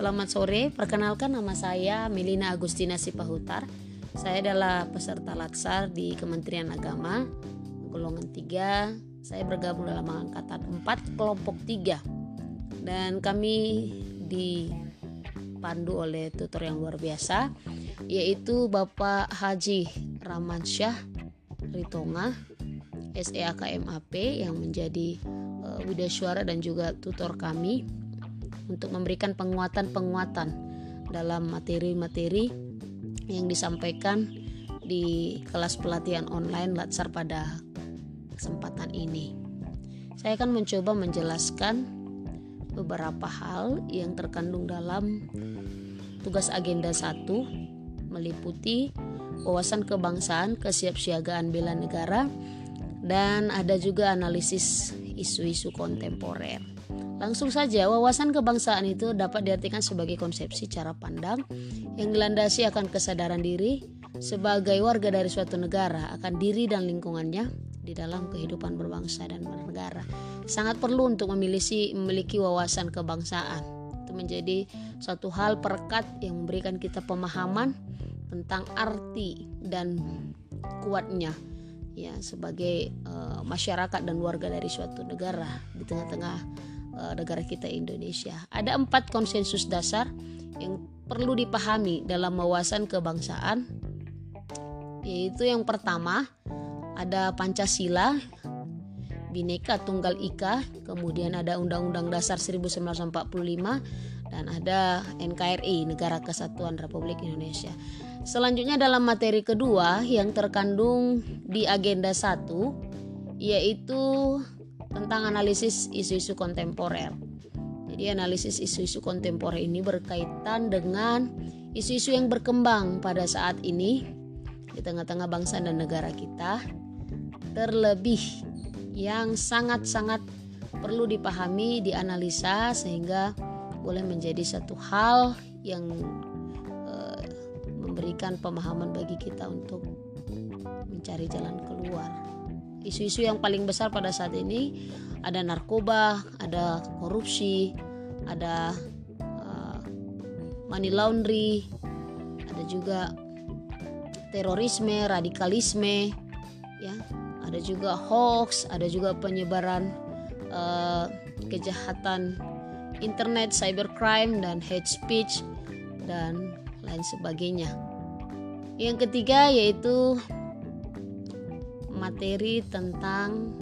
Selamat sore, perkenalkan nama saya Melina Agustina Sipahutar. Saya adalah peserta latsar di Kementerian Agama, golongan 3. Saya bergabung dalam angkatan 4, kelompok 3. Dan kami dipandu oleh tutor yang luar biasa, yaitu Bapak Haji Ramansyah Ritonga, SEAKMAP yang menjadi uh, Widya dan juga tutor kami untuk memberikan penguatan-penguatan dalam materi-materi yang disampaikan di kelas pelatihan online Latsar pada kesempatan ini. Saya akan mencoba menjelaskan beberapa hal yang terkandung dalam tugas agenda 1 meliputi wawasan kebangsaan, kesiapsiagaan bela negara, dan ada juga analisis isu-isu kontemporer. Langsung saja, wawasan kebangsaan itu dapat diartikan sebagai konsepsi cara pandang yang dilandasi akan kesadaran diri sebagai warga dari suatu negara akan diri dan lingkungannya di dalam kehidupan berbangsa dan bernegara. Sangat perlu untuk memiliki memiliki wawasan kebangsaan. Itu menjadi suatu hal perekat yang memberikan kita pemahaman tentang arti dan kuatnya ya sebagai uh, masyarakat dan warga dari suatu negara di tengah-tengah uh, negara kita Indonesia. Ada empat konsensus dasar yang perlu dipahami dalam wawasan kebangsaan, yaitu yang pertama ada Pancasila, Bhinneka Tunggal Ika, kemudian ada Undang-Undang Dasar 1945 dan ada NKRI Negara Kesatuan Republik Indonesia. Selanjutnya dalam materi kedua yang terkandung di agenda 1 yaitu tentang analisis isu-isu kontemporer. Jadi analisis isu-isu kontemporer ini berkaitan dengan isu-isu yang berkembang pada saat ini di tengah-tengah bangsa dan negara kita. Terlebih yang sangat-sangat perlu dipahami, dianalisa sehingga boleh menjadi satu hal yang uh, memberikan pemahaman bagi kita untuk mencari jalan keluar isu-isu yang paling besar pada saat ini ada narkoba, ada korupsi, ada uh, money laundry, ada juga terorisme, radikalisme, ya, ada juga hoax, ada juga penyebaran uh, kejahatan internet, cybercrime dan hate speech dan lain sebagainya. Yang ketiga yaitu materi tentang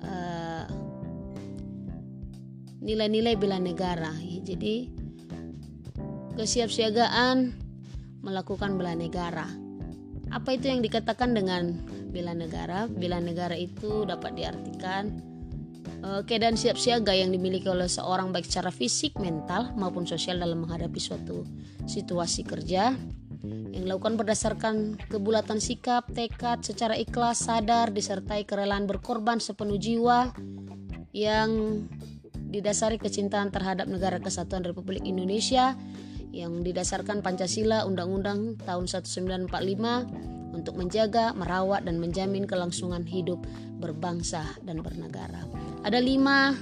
uh, nilai-nilai bela negara. Jadi kesiapsiagaan melakukan bela negara. Apa itu yang dikatakan dengan bela negara? Bela negara itu dapat diartikan uh, keadaan siap siaga yang dimiliki oleh seorang baik secara fisik, mental maupun sosial dalam menghadapi suatu situasi kerja yang dilakukan berdasarkan kebulatan sikap, tekad secara ikhlas, sadar, disertai kerelaan berkorban sepenuh jiwa yang didasari kecintaan terhadap negara kesatuan Republik Indonesia yang didasarkan Pancasila Undang-Undang tahun 1945 untuk menjaga, merawat, dan menjamin kelangsungan hidup berbangsa dan bernegara. Ada lima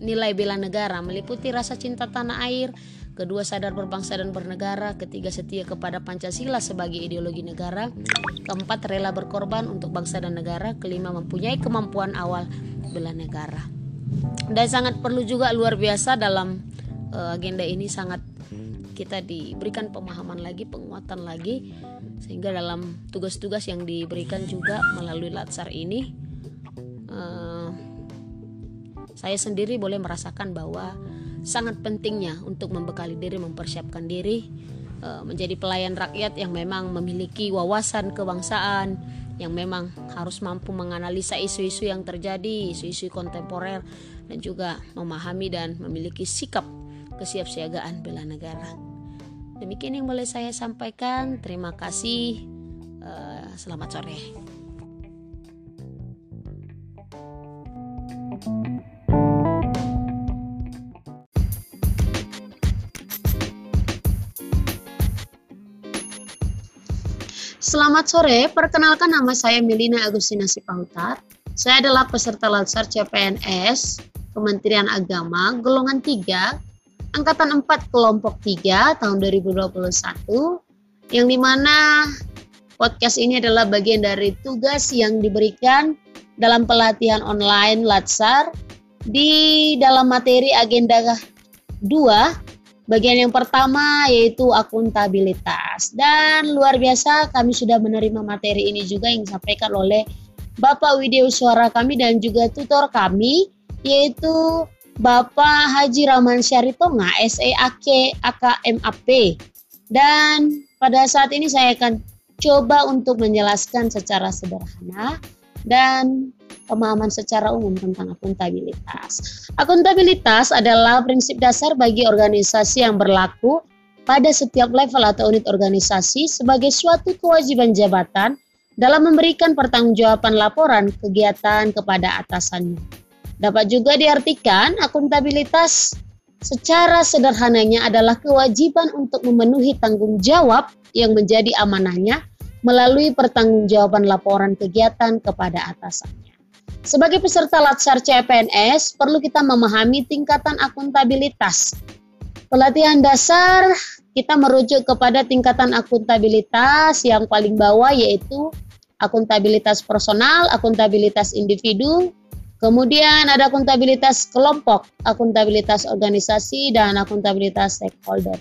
nilai bela negara meliputi rasa cinta tanah air, kedua sadar berbangsa dan bernegara, ketiga setia kepada Pancasila sebagai ideologi negara, keempat rela berkorban untuk bangsa dan negara, kelima mempunyai kemampuan awal bela negara. Dan sangat perlu juga luar biasa dalam uh, agenda ini sangat kita diberikan pemahaman lagi, penguatan lagi. Sehingga dalam tugas-tugas yang diberikan juga melalui latsar ini uh, saya sendiri boleh merasakan bahwa sangat pentingnya untuk membekali diri, mempersiapkan diri uh, menjadi pelayan rakyat yang memang memiliki wawasan kebangsaan, yang memang harus mampu menganalisa isu-isu yang terjadi, isu-isu kontemporer, dan juga memahami dan memiliki sikap kesiapsiagaan bela negara. Demikian yang boleh saya sampaikan. Terima kasih. Uh, selamat sore. Selamat sore, perkenalkan nama saya Melina Agustina Sipahutar. Saya adalah peserta Latsar CPNS Kementerian Agama golongan 3 angkatan 4 kelompok 3 tahun 2021 yang di mana podcast ini adalah bagian dari tugas yang diberikan dalam pelatihan online Latsar di dalam materi agenda 2 bagian yang pertama yaitu akuntabilitas. Dan luar biasa kami sudah menerima materi ini juga yang disampaikan oleh Bapak Widya Suara kami dan juga tutor kami yaitu Bapak Haji Rahman Syaritonga SEAK AKMAP dan pada saat ini saya akan coba untuk menjelaskan secara sederhana. Dan pemahaman secara umum tentang akuntabilitas. Akuntabilitas adalah prinsip dasar bagi organisasi yang berlaku pada setiap level atau unit organisasi sebagai suatu kewajiban jabatan dalam memberikan pertanggungjawaban laporan kegiatan kepada atasannya. Dapat juga diartikan akuntabilitas secara sederhananya adalah kewajiban untuk memenuhi tanggung jawab yang menjadi amanahnya melalui pertanggungjawaban laporan kegiatan kepada atasannya. Sebagai peserta Latsar CPNS, perlu kita memahami tingkatan akuntabilitas. Pelatihan dasar kita merujuk kepada tingkatan akuntabilitas yang paling bawah yaitu akuntabilitas personal, akuntabilitas individu, Kemudian ada akuntabilitas kelompok, akuntabilitas organisasi, dan akuntabilitas stakeholder.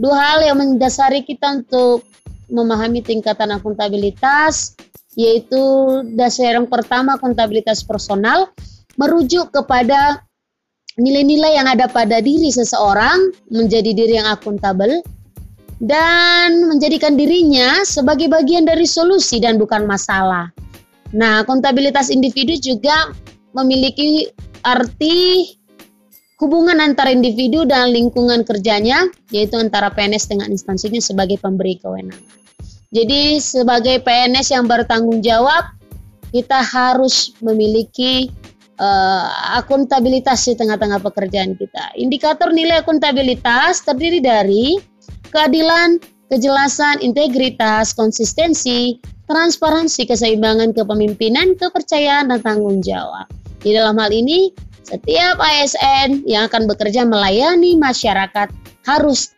Dua hal yang mendasari kita untuk memahami tingkatan akuntabilitas yaitu dasar yang pertama akuntabilitas personal merujuk kepada nilai-nilai yang ada pada diri seseorang menjadi diri yang akuntabel dan menjadikan dirinya sebagai bagian dari solusi dan bukan masalah. Nah, akuntabilitas individu juga memiliki arti hubungan antara individu dan lingkungan kerjanya, yaitu antara PNS dengan instansinya sebagai pemberi kewenangan. Jadi sebagai PNS yang bertanggung jawab, kita harus memiliki uh, akuntabilitas di tengah-tengah pekerjaan kita. Indikator nilai akuntabilitas terdiri dari keadilan, kejelasan, integritas, konsistensi, transparansi, keseimbangan kepemimpinan, kepercayaan, dan tanggung jawab. Di dalam hal ini, setiap ASN yang akan bekerja melayani masyarakat harus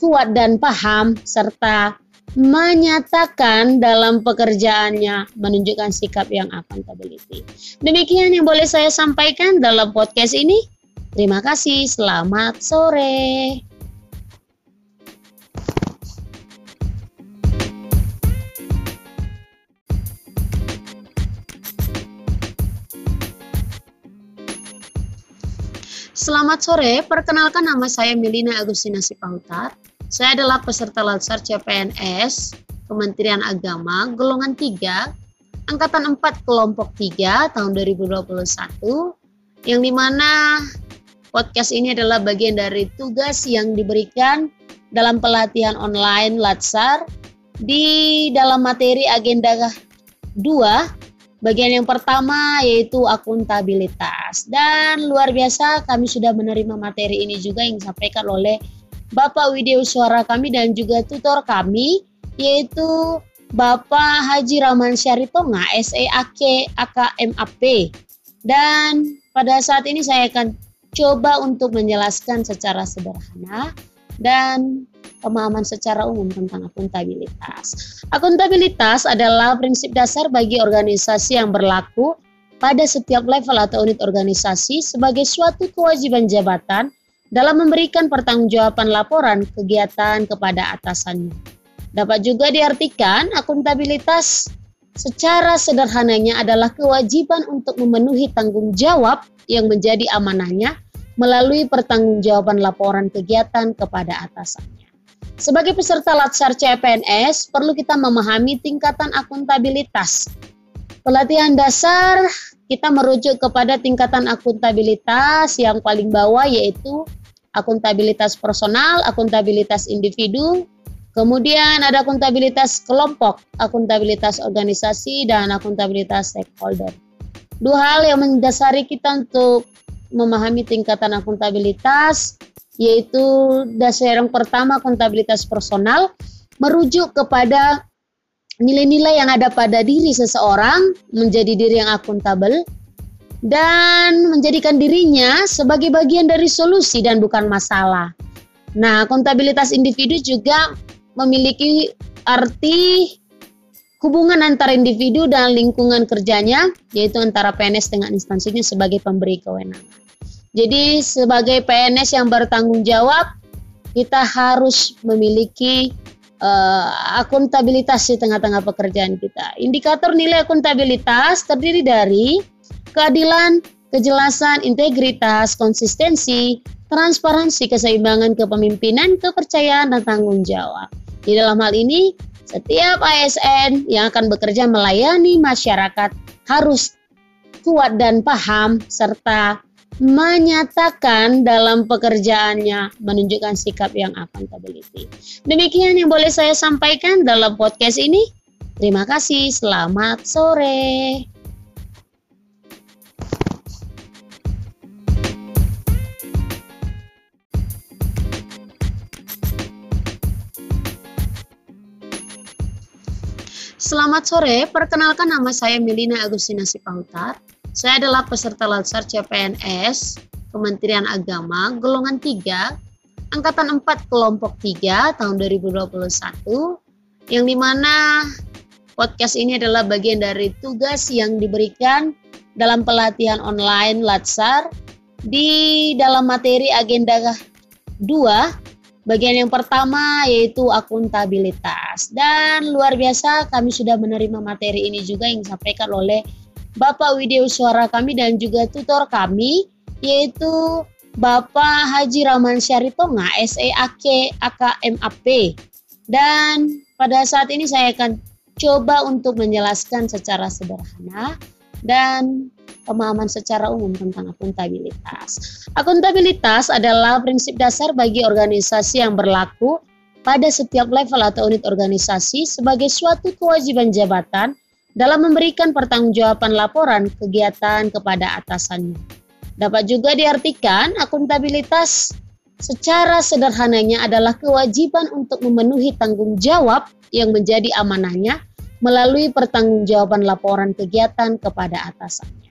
kuat dan paham serta menyatakan dalam pekerjaannya menunjukkan sikap yang accountability. Demikian yang boleh saya sampaikan dalam podcast ini. Terima kasih, selamat sore. Selamat sore, perkenalkan nama saya Melina Agustina Sipahutar. Saya adalah peserta Latsar CPNS Kementerian Agama golongan 3 angkatan 4 kelompok 3 tahun 2021 yang di mana podcast ini adalah bagian dari tugas yang diberikan dalam pelatihan online Latsar di dalam materi agenda 2 Bagian yang pertama yaitu akuntabilitas. Dan luar biasa kami sudah menerima materi ini juga yang disampaikan oleh Bapak Widya Suara kami dan juga tutor kami yaitu Bapak Haji Rahman Syaritonga SEAK AKMAP. Dan pada saat ini saya akan coba untuk menjelaskan secara sederhana dan pemahaman secara umum tentang akuntabilitas. Akuntabilitas adalah prinsip dasar bagi organisasi yang berlaku pada setiap level atau unit organisasi sebagai suatu kewajiban jabatan dalam memberikan pertanggungjawaban laporan kegiatan kepada atasannya. Dapat juga diartikan akuntabilitas secara sederhananya adalah kewajiban untuk memenuhi tanggung jawab yang menjadi amanahnya melalui pertanggungjawaban laporan kegiatan kepada atasannya. Sebagai peserta Latsar CPNS, perlu kita memahami tingkatan akuntabilitas. Pelatihan dasar kita merujuk kepada tingkatan akuntabilitas yang paling bawah yaitu akuntabilitas personal, akuntabilitas individu, kemudian ada akuntabilitas kelompok, akuntabilitas organisasi, dan akuntabilitas stakeholder. Dua hal yang mendasari kita untuk memahami tingkatan akuntabilitas yaitu dasar yang pertama akuntabilitas personal merujuk kepada nilai-nilai yang ada pada diri seseorang menjadi diri yang akuntabel dan menjadikan dirinya sebagai bagian dari solusi dan bukan masalah. Nah, akuntabilitas individu juga memiliki arti hubungan antara individu dan lingkungan kerjanya, yaitu antara PNS dengan instansinya sebagai pemberi kewenangan. Jadi, sebagai PNS yang bertanggung jawab, kita harus memiliki uh, akuntabilitas di tengah-tengah pekerjaan kita. Indikator nilai akuntabilitas terdiri dari keadilan, kejelasan, integritas, konsistensi, transparansi, keseimbangan kepemimpinan, kepercayaan, dan tanggung jawab. Di dalam hal ini, setiap ASN yang akan bekerja melayani masyarakat harus kuat dan paham serta menyatakan dalam pekerjaannya menunjukkan sikap yang accountability. Demikian yang boleh saya sampaikan dalam podcast ini. Terima kasih, selamat sore. Selamat sore, perkenalkan nama saya Melina Agustina Sipahutar. Saya adalah peserta Latsar CPNS Kementerian Agama golongan 3 angkatan 4 kelompok 3 tahun 2021 yang di mana podcast ini adalah bagian dari tugas yang diberikan dalam pelatihan online Latsar di dalam materi agenda 2 Bagian yang pertama yaitu akuntabilitas. Dan luar biasa kami sudah menerima materi ini juga yang disampaikan oleh Bapak Widya Suara kami dan juga tutor kami yaitu Bapak Haji Rahman Syaritonga SEAK AKMAP. Dan pada saat ini saya akan coba untuk menjelaskan secara sederhana dan pemahaman secara umum tentang akuntabilitas. Akuntabilitas adalah prinsip dasar bagi organisasi yang berlaku pada setiap level atau unit organisasi sebagai suatu kewajiban jabatan dalam memberikan pertanggungjawaban laporan kegiatan kepada atasannya. Dapat juga diartikan akuntabilitas secara sederhananya adalah kewajiban untuk memenuhi tanggung jawab yang menjadi amanahnya melalui pertanggungjawaban laporan kegiatan kepada atasannya.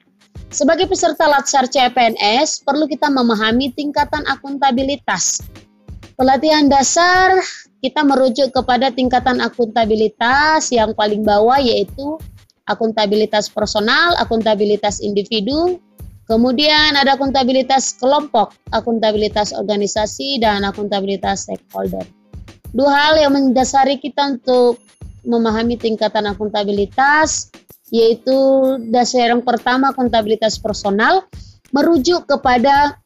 Sebagai peserta Latsar CPNS, perlu kita memahami tingkatan akuntabilitas. Pelatihan dasar kita merujuk kepada tingkatan akuntabilitas yang paling bawah yaitu akuntabilitas personal, akuntabilitas individu, kemudian ada akuntabilitas kelompok, akuntabilitas organisasi, dan akuntabilitas stakeholder. Dua hal yang mendasari kita untuk memahami tingkatan akuntabilitas yaitu dasar yang pertama kontabilitas personal merujuk kepada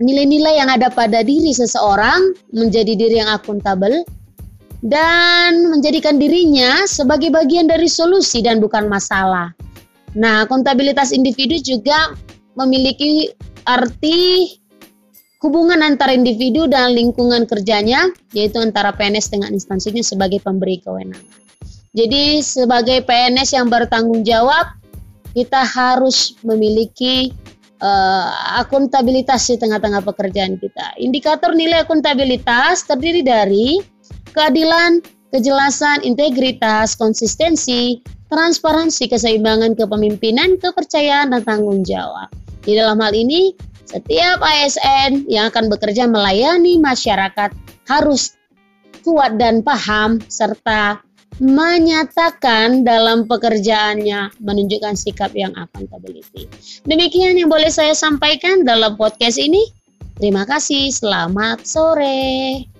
nilai-nilai yang ada pada diri seseorang menjadi diri yang akuntabel dan menjadikan dirinya sebagai bagian dari solusi dan bukan masalah. Nah, kontabilitas individu juga memiliki arti hubungan antara individu dan lingkungan kerjanya, yaitu antara PNS dengan instansinya sebagai pemberi kewenangan. Jadi sebagai PNS yang bertanggung jawab, kita harus memiliki uh, akuntabilitas di tengah-tengah pekerjaan kita. Indikator nilai akuntabilitas terdiri dari keadilan, kejelasan, integritas, konsistensi, transparansi, keseimbangan kepemimpinan, kepercayaan, dan tanggung jawab. Di dalam hal ini, setiap ASN yang akan bekerja melayani masyarakat harus kuat dan paham serta menyatakan dalam pekerjaannya menunjukkan sikap yang accountability. Demikian yang boleh saya sampaikan dalam podcast ini. Terima kasih, selamat sore.